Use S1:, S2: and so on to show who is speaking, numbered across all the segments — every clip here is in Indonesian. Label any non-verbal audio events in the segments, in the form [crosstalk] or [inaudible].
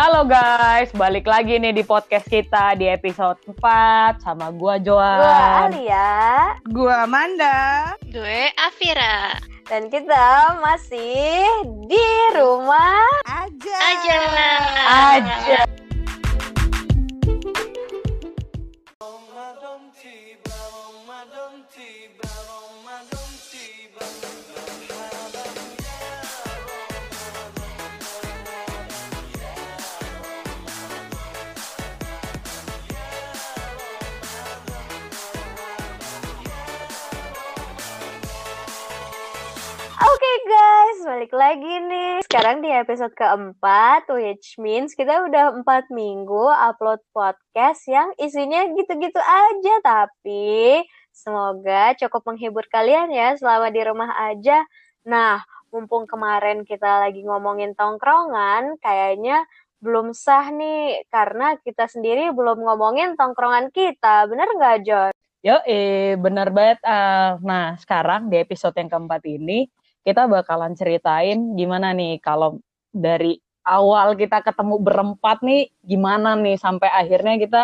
S1: Halo guys, balik lagi nih di podcast kita di episode 4 sama gua Joan.
S2: Gua Alia
S3: Gua Amanda.
S4: Gue Afira.
S2: dan kita masih di rumah
S3: Aja.
S4: Aja.
S1: Aja.
S2: Oke balik lagi nih. Sekarang di episode keempat, which means kita udah empat minggu upload podcast yang isinya gitu-gitu aja. Tapi semoga cukup menghibur kalian ya selama di rumah aja. Nah, mumpung kemarin kita lagi ngomongin tongkrongan, kayaknya belum sah nih karena kita sendiri belum ngomongin tongkrongan kita. Bener nggak, John?
S1: Yo, eh, bener banget. ah. nah, sekarang di episode yang keempat ini, kita bakalan ceritain gimana nih kalau dari awal kita ketemu berempat nih, gimana nih sampai akhirnya kita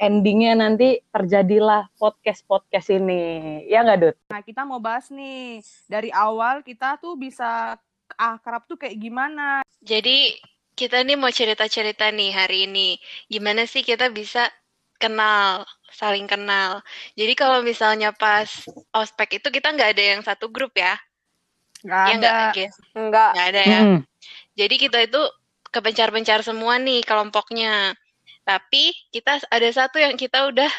S1: endingnya nanti terjadilah podcast-podcast ini. Ya nggak, Dut?
S3: Nah, kita mau bahas nih dari awal kita tuh bisa akrab tuh kayak gimana?
S4: Jadi kita nih mau cerita-cerita nih hari ini. Gimana sih kita bisa kenal, saling kenal. Jadi kalau misalnya pas ospek itu kita nggak ada yang satu grup ya?
S3: Gak
S4: Ya nggak,
S3: ada.
S4: guys?
S2: Enggak.
S4: Nggak ada ya.
S1: Mm-mm.
S4: Jadi kita itu kepencar-pencar semua nih kelompoknya. Tapi kita ada satu yang kita udah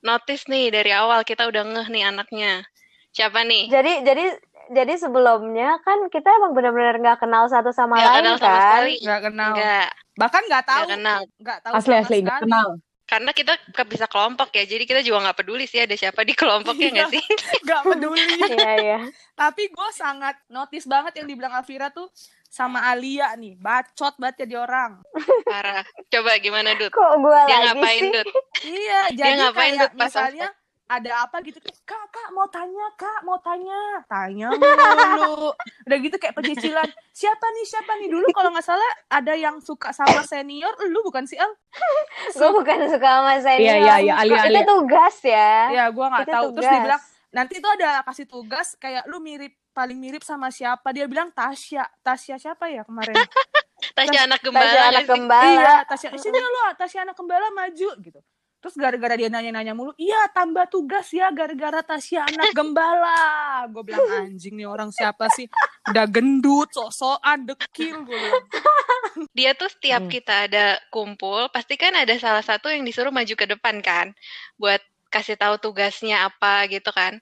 S4: notice nih dari awal kita udah ngeh nih anaknya. Siapa nih?
S2: Jadi jadi jadi sebelumnya kan kita emang benar-benar nggak kenal satu sama
S4: Nggak
S2: lain
S4: kenal sama
S2: kan?
S4: sekali.
S3: Gak kenal.
S4: Enggak,
S3: Bahkan gak tahu.
S4: nggak kenal.
S3: Gak tahu
S1: Asli asli nggak
S3: sekali.
S1: kenal.
S4: Karena kita ke bisa kelompok ya, jadi kita juga nggak peduli sih ada siapa di kelompoknya nggak sih? [laughs]
S3: Gak peduli. [laughs]
S2: Iya iya.
S3: Tapi gue sangat notice banget yang dibilang Alvira tuh sama Alia nih. Bacot banget jadi orang.
S4: Parah. Coba gimana, Dut?
S2: Kok gua
S4: Dia
S2: lagi
S4: ngapain,
S2: sih?
S4: Dut?
S3: Iya, jadi
S4: ngapain,
S3: kayak
S4: Dut, pas
S3: misalnya ada apa gitu kak kak mau tanya kak mau tanya. Tanya [laughs] mulu. Udah gitu kayak pecicilan. Siapa nih siapa nih? Dulu kalau nggak salah ada yang suka sama senior lu bukan sih El [laughs]
S2: Gue bukan suka sama senior.
S1: Iya, iya, iya, Ali,
S2: Itu tugas ya.
S3: ya gua nggak
S2: Itu
S3: tahu. Terus
S2: tugas.
S3: dia bilang nanti tuh ada kasih tugas kayak lu mirip paling mirip sama siapa? Dia bilang Tasya. Tasya siapa ya kemarin? [laughs]
S4: Tasya anak
S2: Tasya
S4: gembala
S2: anak
S4: nggak sih?
S2: gembala.
S3: iya Tasya. Sini lu Tasya anak kembala maju gitu terus gara-gara dia nanya-nanya mulu iya tambah tugas ya gara-gara Tasya anak [laughs] gembala gue bilang anjing nih orang siapa sih udah gendut sok-sokan dekil gue bilang [laughs]
S4: Dia tuh setiap
S1: Hmm.
S4: kita ada kumpul, pasti kan ada salah satu yang disuruh maju ke depan kan, buat kasih tahu tugasnya apa gitu kan.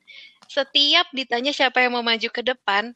S4: Setiap ditanya siapa yang mau maju ke depan,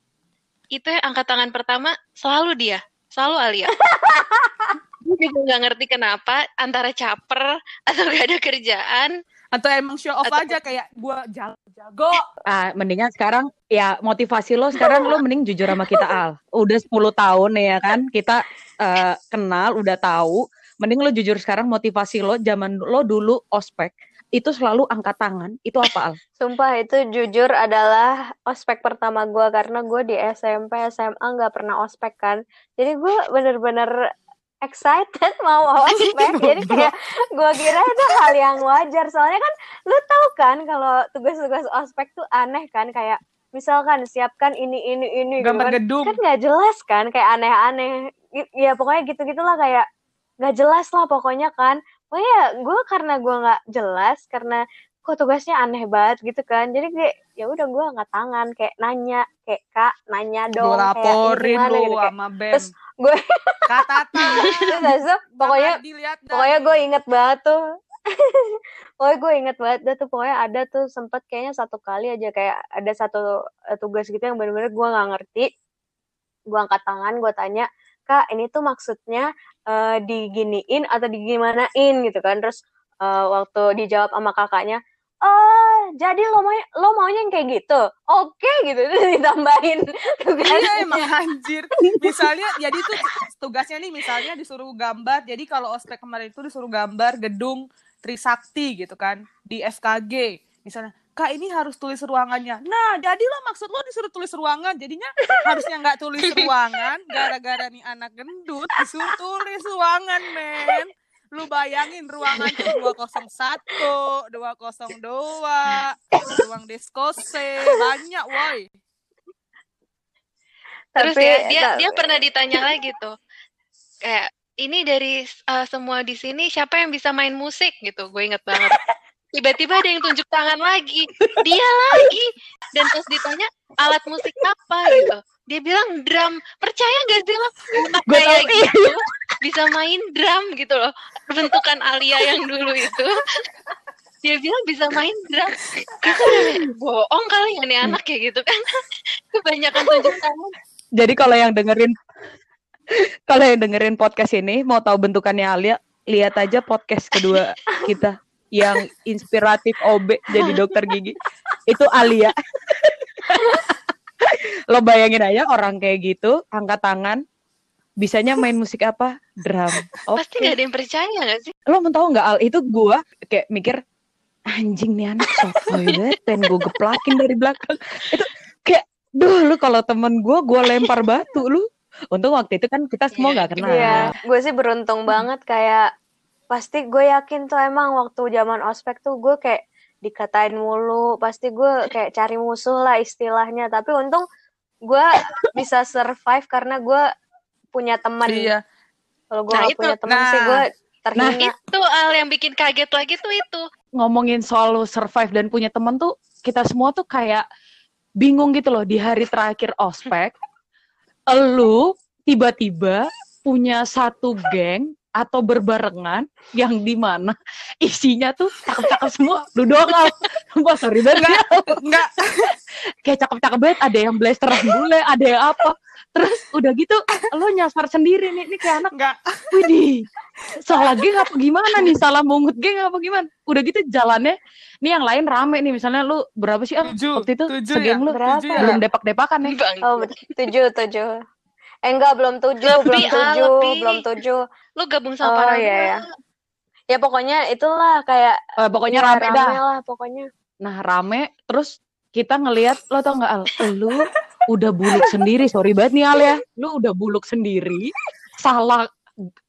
S4: itu yang angkat tangan pertama selalu dia, selalu Alia. [laughs] Gue juga nggak ngerti kenapa antara caper atau gak ada kerjaan.
S3: atau emang show off
S4: Atau-
S3: aja kayak gue jago jago
S1: Ah, mendingan sekarang ya motivasi lo sekarang lo mending jujur sama kita Al. Udah 10 tahun ya kan kita eh, kenal, udah tahu. Mending lo jujur sekarang motivasi lo zaman lo dulu ospek itu selalu angkat tangan. Itu apa Al?
S2: Sumpah itu jujur adalah ospek pertama gua karena gue di SMP SMA nggak pernah ospek kan. Jadi gue bener-bener excited [laughs] mau ospek. Jadi kayak gue kira itu hal yang wajar. Soalnya kan lu tahu kan kalau tugas-tugas ospek tuh aneh kan kayak misalkan siapkan ini ini ini gitu
S3: gambar
S2: kan.
S3: gedung
S2: kan nggak jelas kan kayak aneh-aneh ya pokoknya gitu gitulah kayak nggak jelas lah pokoknya kan pokoknya gue karena gue nggak jelas karena kok tugasnya aneh banget gitu kan. Jadi kayak ya udah gue nggak tangan kayak nanya kayak kak nanya
S3: gue
S2: dong kayak ini
S3: laporin
S2: gimana?
S3: lu
S2: gitu kayak
S3: sama Ben.
S2: Terus gue [laughs]
S3: kata [laughs]
S2: terus pokoknya pokoknya gue inget banget tuh. [laughs] Pokoknya gue inget banget dah tuh pokoknya ada tuh sempet kayaknya satu kali aja kayak ada satu eh, tugas gitu yang bener-bener gue nggak ngerti. Gue angkat tangan gue tanya kak ini tuh maksudnya eh, diginiin atau digimanain? Gitu kan. Terus eh, waktu dijawab sama kakaknya oh jadi lo mau lo maunya yang kayak gitu oke gitu [laughs] terus ditambahin tugas
S3: Iya emang anjir. Misalnya jadi tuh tugasnya nih misalnya disuruh gambar. Jadi kalau ospek kemarin itu disuruh gambar gedung Trisakti gitu kan di FKG. Misalnya kak ini harus tulis ruangannya nah jadilah maksud lo disuruh tulis ruangan jadinya harusnya nggak tulis [laughs] ruangan gara-gara nih anak gendut disuruh tulis ruangan men lu bayangin ruangan tuh 201 202 ruang diskose banyak woi
S4: Terus
S2: Tapi
S4: ya dia
S2: ta-
S4: dia pernah ditanya lagi tuh. Kayak ini dari uh, semua di sini siapa yang bisa main musik gitu. Gue inget banget. Tiba-tiba ada yang tunjuk tangan lagi. Dia lagi. Dan pas ditanya alat musik apa gitu. Dia bilang drum. Percaya gak sih lo?
S1: Gue
S4: kayak gitu bisa main drum gitu loh. Bentukan Alia yang dulu itu. Dia bilang bisa main drum. Kita bohong kali ya nih anak kayak gitu kan. [laughs] Kebanyakan tunjuk tangan.
S1: Jadi kalau yang dengerin kalau yang dengerin podcast ini mau tahu bentukannya Alia, lihat aja podcast kedua kita yang inspiratif OB jadi dokter gigi. Itu Alia. Lo bayangin aja orang kayak gitu, angkat tangan, bisanya main musik apa? Drum. Oke.
S4: Pasti gak ada yang percaya gak sih?
S1: Lo mau tahu nggak Al? Itu gua kayak mikir anjing nih anak sotoy banget, pengen gue geplakin dari belakang. Itu kayak, duh lu kalau temen gue, gue lempar batu lu. Untung waktu itu kan kita semua
S4: Iya,
S1: nggak kenal.
S2: Iya, gue sih beruntung banget kayak pasti gue yakin tuh emang waktu zaman ospek tuh gue kayak dikatain mulu, pasti gue kayak cari musuh lah istilahnya. Tapi untung gue bisa survive karena gue punya teman.
S3: iya
S2: Kalau gue
S4: Nah,
S2: gak
S4: itu.
S2: punya teman
S3: Nah.
S2: sih gue
S1: Nah,
S2: terhina.
S4: Itu Al yang bikin kaget lagi tuh itu.
S1: ngomongin soal lu survive dan punya temen tuh, kita semua tuh kayak bingung gitu loh di hari terakhir ospek. Lu tiba-tiba punya satu geng atau berbarengan yang di mana isinya tuh cakep-cakep semua. Lu doang. Sumpah, sorry banget ya.
S3: enggak
S1: kayak cakep-cakep banget ada yang blasteran bule ada yang apa terus udah gitu lo nyasar sendiri nih ini kayak anak
S3: enggak
S1: widih salah geng apa gimana nih salah mungut geng apa gimana udah gitu jalannya nih yang lain rame nih misalnya lu berapa sih ah
S3: tujuh
S1: waktu itu
S3: tujuh
S1: segeng
S3: ya
S1: lu
S2: Berapa?
S3: tujuh ya
S1: belum depak-depakan nih.
S2: Oh, tujuh, tujuh. Eh enggak, belum tujuh,
S4: Lebih,
S2: belum
S4: ah,
S2: tujuh,
S4: lebih.
S2: belum tujuh.
S4: Lu gabung sama
S2: Oh,
S4: para
S2: iya, iya. Ya pokoknya itulah kayak
S1: Eh, pokoknya
S2: ya,
S1: rame dah.
S2: lah pokoknya.
S1: nah rame terus kita ngelihat lo tau nggak Al? Lu udah buluk sendiri. Sorry banget nih Al ya. Lu udah buluk sendiri. Salah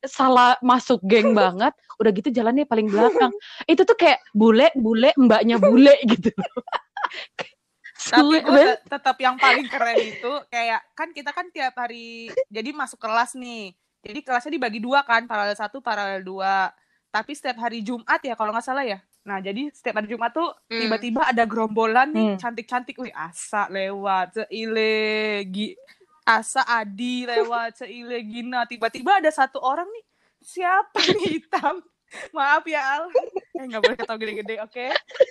S1: salah masuk geng banget. Udah gitu jalannya paling belakang. Itu tuh kayak bule bule mbaknya bule [laughs] gitu.
S3: Tapi gue tetap yang paling keren itu kayak kan kita kan tiap hari jadi masuk kelas nih jadi kelasnya dibagi dua kan paralel satu paralel dua. Tapi setiap hari Jumat ya kalau nggak salah ya. Nah jadi setiap hari Jumat tuh
S4: Hmm.
S3: tiba-tiba ada gerombolan nih
S1: Hmm.
S3: cantik-cantik. Wih asa lewat seile gi asa Adi lewat seile Gina. Tiba-tiba ada satu orang nih siapa nih hitam maaf ya Al eh nggak boleh ketawa gede-gede oke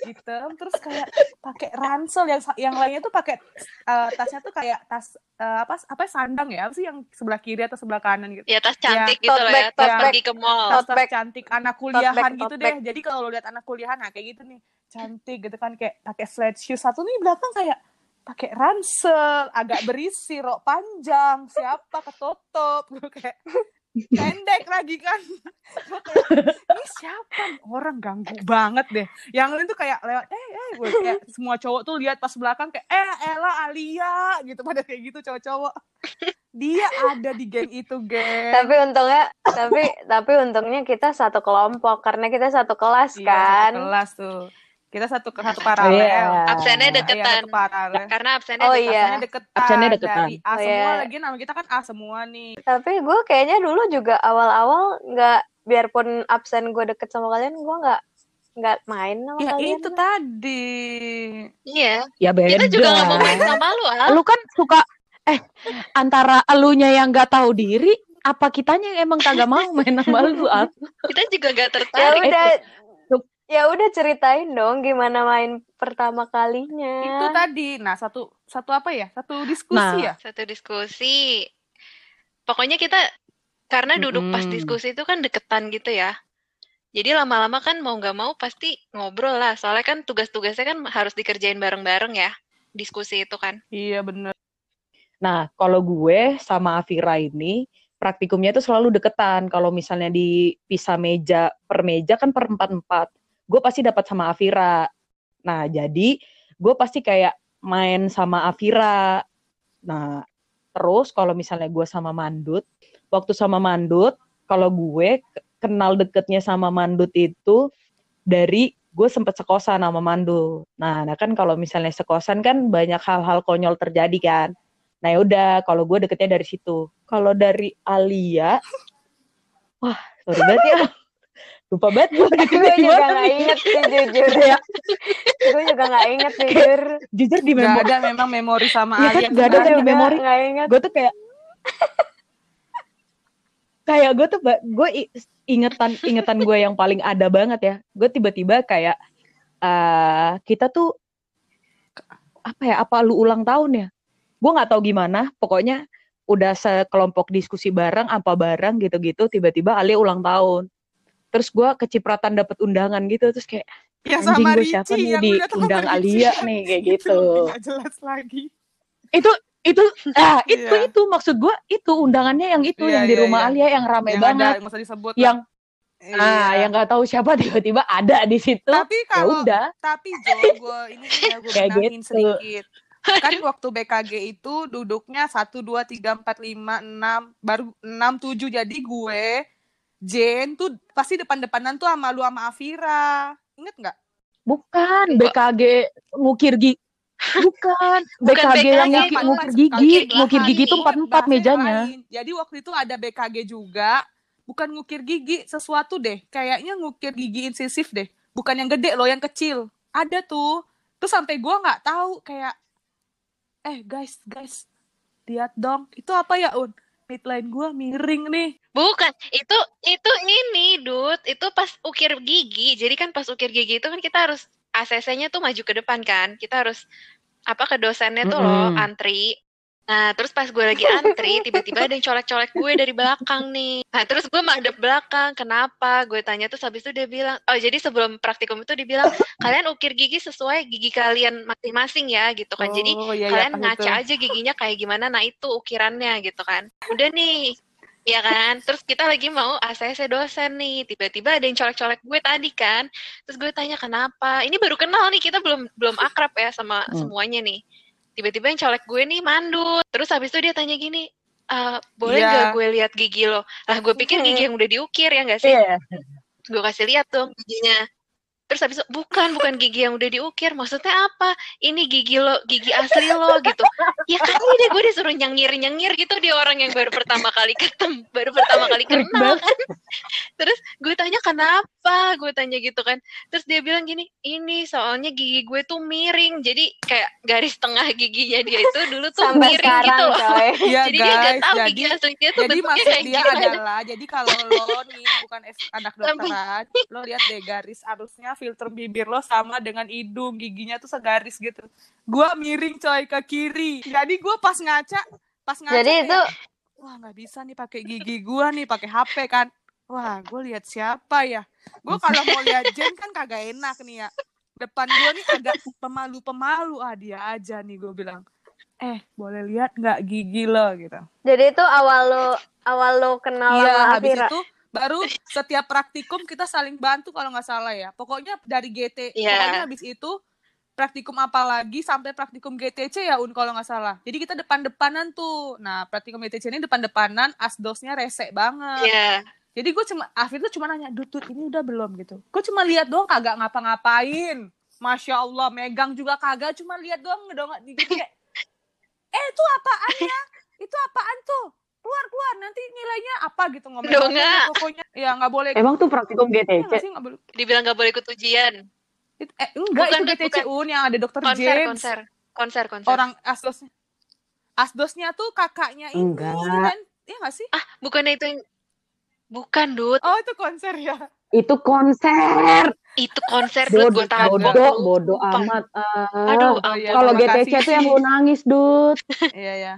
S3: hitam terus kayak pakai ransel yang yang lainnya tuh pakai eh, tasnya tuh kayak tas eh, apa apa sandang ya apa sih yang sebelah kiri atau sebelah kanan gitu
S4: Ya tas cantik
S2: Ya,
S4: gitu
S2: bag,
S4: ya.
S2: tote
S4: Tas
S2: bag.
S4: pergi ke mall.
S2: Tote
S3: tas
S2: bag.
S3: cantik anak kuliahan gitu deh jadi kalau lo lihat anak kuliahan nah kayak gitu nih cantik gitu kan kayak pakai flat shoes satu nih belakang kayak pakai ransel agak berisi rok panjang siapa ketutup gue [laughs] kayak pendek lagi kan. Ini siapa orang ganggu banget deh. Yang lain tuh kayak lewat eh eh gue kayak semua cowok tuh lihat pas belakang kayak eh Ella Alia gitu. Pada kayak gitu cowok-cowok. Dia ada di geng itu geng.
S2: Tapi untungnya tapi tapi untungnya kita satu kelompok karena kita satu kelas
S3: Iya,
S2: kan.
S3: satu kelas tuh kita satu satu paralel
S1: Iya.
S4: Absennya
S3: Iya,
S4: deketan.
S3: satu paralel
S4: Karena absennya
S2: Oh,
S4: deketan.
S2: iya.
S3: Absennya deketan.
S1: Absennya deketan.
S3: Dari A
S2: Oh,
S3: semua
S2: iya.
S3: lagi nama kita kan A semua nih.
S2: Tapi gue kayaknya dulu juga awal-awal nggak biarpun absen gue deket sama kalian gue nggak nggak main sama
S3: Ya
S2: kalian.
S3: itu tadi.
S4: Iya.
S1: ya beda
S4: Kita juga gak mau main sama lu, Al.
S1: lu kan suka eh antara elunya yang nggak tahu diri apa kitanya yang emang kagak mau main sama lu Al?
S4: Kita juga gak
S2: Ya
S4: tertarik.
S2: udah
S1: Itu-
S2: ya udah ceritain dong gimana main pertama kalinya.
S3: Itu tadi. Nah, satu satu apa ya? Satu diskusi
S1: Nah.
S3: ya?
S4: Satu diskusi. Pokoknya kita karena duduk pas
S1: Mm-mm.
S4: diskusi itu kan deketan gitu ya. Jadi lama-lama kan mau nggak mau pasti ngobrol lah. Soalnya kan tugas-tugasnya kan harus dikerjain bareng-bareng ya. Diskusi itu kan.
S3: Iya bener.
S1: Nah, kalau gue sama Afira ini praktikumnya itu selalu deketan. Kalau misalnya dipisah meja per meja kan per empat empat. Gue pasti dapat sama Afira. Nah, jadi gue pasti kayak main sama Afira. Nah, terus kalau misalnya gue sama Mandut, waktu sama Mandut, kalau gue ke- kenal deketnya sama Mandut itu dari gue sempet sekosan sama Mandu. Nah, nah kan kalau misalnya sekosan kan banyak hal-hal konyol terjadi kan. Nah ya udah, kalau gue deketnya dari situ. Kalau dari Alia, wah sorry banget ya. Lupa banget gue
S2: gue juga nggak
S1: nih.
S2: inget sih jujur
S1: Kayak,
S2: gue juga nggak inget jujur.
S1: jujur di
S3: Gak
S1: memori,
S3: ada memang memori sama
S1: Iya kan, gak ada
S2: juga
S1: memori.
S2: inget.
S1: Gue tuh kayak kayak gue tuh gue ingetan ingetan gue yang paling ada banget ya. Gue tiba-tiba kayak eh kita tuh apa ya apa lu ulang tahun ya? Gue nggak tahu gimana pokoknya udah sekelompok diskusi bareng apa bareng gitu-gitu tiba-tiba Ali ulang tahun terus gue kecipratan dapet undangan gitu terus kayak
S3: Ya
S1: anjing
S3: sama
S1: gue siapa nih diundang Alia nih kayak [laughs]
S3: itu
S1: gitu
S3: nggak jelas lagi.
S1: itu itu ah itu
S3: Iya.
S1: itu maksud gue itu undangannya yang itu
S3: Iya,
S1: yang di
S3: iya,
S1: rumah
S3: iya.
S1: Alia yang rame
S3: yang
S1: banget
S3: ada disebut
S1: yang
S3: Iya.
S1: ah yang nggak tahu siapa [laughs] tiba-tiba ada di situ
S3: tapi
S1: ya
S3: kalau
S1: udah
S3: tapi Jo gue ini ya gue
S1: Kayak
S3: benahin
S1: gitu.
S3: sedikit kan [laughs] waktu BKG itu duduknya satu dua tiga empat lima enam baru enam tujuh jadi gue Jen tuh pasti depan-depanan tuh sama lu sama Afira. Inget nggak?
S1: Bukan. BKG ngukir [laughs] gigi bukan.
S4: Bukan
S1: BKG yang
S4: BKG,
S1: ngukir, ngukir gigi
S4: ngukir
S1: gigi itu empat empat mejanya.
S3: lain. jadi waktu itu ada BKG juga. Bukan ngukir gigi sesuatu deh. Kayaknya ngukir gigi insisif deh. Bukan yang gede loh yang kecil. Ada tuh. Terus sampai gue nggak tahu kayak eh guys guys lihat dong. Itu apa ya un midline gue miring nih
S4: Bukan, itu itu ini, Dut. Itu pas ukir gigi. Jadi kan pas ukir gigi itu kan kita harus ACC-nya tuh maju ke depan kan. Kita harus apa ke dosennya tuh loh
S1: Mm-mm.
S4: antri. Nah, terus pas gue lagi antri, tiba-tiba ada yang colek-colek gue dari belakang nih. Nah, terus gue madep belakang. Kenapa? Gue tanya terus habis itu dia bilang, oh jadi sebelum praktikum itu dia bilang, [laughs] kalian ukir gigi sesuai gigi kalian masing-masing ya gitu kan. Jadi
S3: oh iya, iya,
S4: kalian
S3: pas
S4: ngaca
S3: itu.
S4: aja giginya kayak gimana nah itu ukirannya gitu kan udah nih ya kan terus kita lagi mau ACC dosen nih tiba-tiba ada yang colek-colek gue tadi kan terus gue tanya kenapa ini baru kenal nih kita belum belum akrab ya sama
S1: Hmm.
S4: semuanya nih tiba-tiba yang colek gue nih mandut terus habis itu dia tanya gini "Eh, boleh
S3: Iya.
S4: nggak gue lihat gigi lo? Lah gue pikir gigi yang udah diukir ya nggak sih?
S1: Iya.
S4: Gue kasih lihat dong giginya terus habis bukan bukan gigi yang udah diukir maksudnya apa? Ini gigi lo gigi asli lo gitu. Ya kali deh gue disuruh nyengir nyengir gitu dia orang yang baru pertama kali ketemu baru pertama kali kenal kan. Terus gue tanya kenapa? Gue tanya gitu kan. Terus dia bilang gini ini soalnya gigi gue tuh miring. Jadi kayak garis tengah giginya dia itu dulu tuh
S2: sampai
S4: miring gitu loh.
S2: coy.
S3: Iya [laughs]
S4: jadi dia nggak
S3: guys
S4: tahu
S3: jadi
S4: gigi aslinya tuh
S3: jadi
S4: bentuknya
S3: maksud
S4: kayak
S3: dia
S4: gimana.
S3: adalah jadi kalau lo nih bukan es- anak dokteran lo lihat deh garis arusnya filter bibir lo sama dengan hidung giginya tuh segaris gitu. Gua miring coy ke kiri. Jadi gua pas ngaca pas ngaca
S2: jadi itu
S3: wah nggak bisa nih pakai gigi gua nih pakai HP kan. Wah gue lihat siapa ya? Gue kalau mau lihat Jen kan kagak enak nih ya. Depan gue nih agak pemalu-pemalu. Ah dia aja nih gue bilang. Eh boleh lihat nggak gigi lo? Gitu.
S2: Jadi itu awal lo awal lo kenal
S3: Iya,
S2: sama
S3: habis itu baru setiap praktikum kita saling bantu kalau nggak salah ya. Pokoknya dari GT,
S4: Iya.
S3: pokoknya habis itu praktikum apa lagi sampai praktikum GTC ya Un kalau nggak salah. Jadi kita depan-depanan tuh. Nah, praktikum GTC ini depan-depanan, asdosnya resek banget.
S4: ya
S3: Jadi gue cuma Afif tuh cuma nanya, "Dut, Dut, ini udah belum?" gitu. Gue cuma lihat doang kagak ngapa-ngapain. Masya Allah, megang juga kagak, cuma lihat doang ngedongak gitu kayak, eh itu apaan ya? Itu apaan tuh? Keluar keluar. Nanti nilainya apa gitu ngomong
S4: Dongak.
S3: pokoknya ya nggak boleh
S1: emang tuh praktikum GTC
S3: nggak sih nggak boleh
S4: dibilang nggak boleh ikut ujian.
S3: Itu- eh, enggak
S4: Bukan,
S3: itu GTC
S4: bukan.
S3: Un yang ada dokter
S4: konser
S3: James.
S4: konser. Konser konser.
S3: Orang asdosnya. Asdosnya tuh kakaknya ini
S1: Enggak.
S3: Ren. Iya nggak sih?
S4: Ah bukannya itu yang bukan dud
S3: oh itu konser ya.
S1: Itu konser.
S4: Itu konser dud gue tahu.
S1: bodoh bodoh amat ah.
S4: aduh
S3: Oh, iya,
S1: kalau GTC
S3: kasih.
S1: tuh yang lu nangis dud [laughs]
S3: iya ya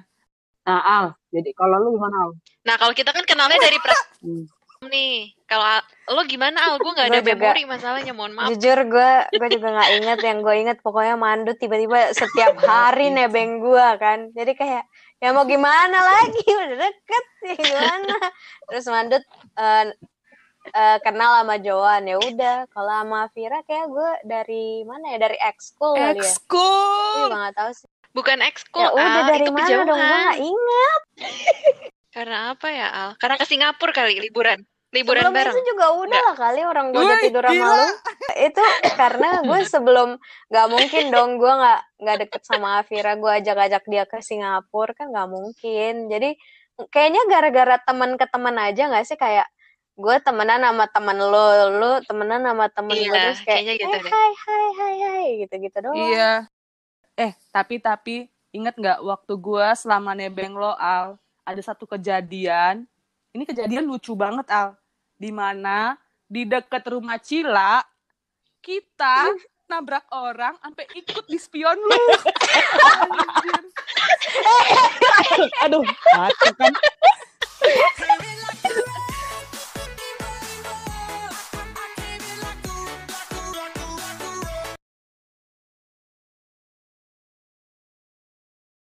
S1: nah Al jadi kalau lu gimana Al
S4: nah kalau kita kan kenalnya dari pra
S1: Hmm.
S4: nih kalau Al- lo gimana al gue nggak ada
S2: Gua juga.
S4: memori masalahnya mohon maaf
S2: jujur gue gue juga nggak inget yang gue inget pokoknya mandut tiba-tiba setiap hari nebeng gue kan jadi kayak ya mau gimana lagi [laughs] udah deket sih gimana terus mandut eh, eh, kenal sama Joan ya udah. Kalau sama Vira kayak gue dari mana ya? Dari ekskul kali ya. Gue
S3: Ekskul.
S2: juga gak tahu sih.
S4: Bukan ekskul,
S2: Ya udah
S4: Al.
S2: dari
S4: itu
S2: mana dong? Gue
S4: kejauhan.
S2: gak ingat. [laughs]
S4: Karena apa ya, Al? Karena ke Singapura kali liburan. Liburan
S2: Sebelum
S4: bareng.
S2: itu juga udah lah kali orang gue udah tidur sama lu. Itu karena gue [laughs] sebelum gak mungkin dong gue gak, nggak deket sama Vira. Gue ajak-ajak dia ke Singapura kan gak mungkin. Jadi kayaknya gara-gara teman ke teman aja gak sih kayak gue temenan sama temen lo, lo temenan sama temen gue
S4: Iya,
S2: terus kayak
S4: kayaknya gitu
S2: "Eh,
S4: deh.
S2: hai hai hai hai gitu-gitu doang.
S3: Iya. Eh, tapi tapi inget nggak waktu gua selama nebeng lo Al, ada satu kejadian. Ini kejadian lucu banget Al. Di mana di dekat rumah Cila kita [laughs] nabrak orang sampai ikut di spion lu. [laughs] [laughs]
S1: Aduh, mati kan.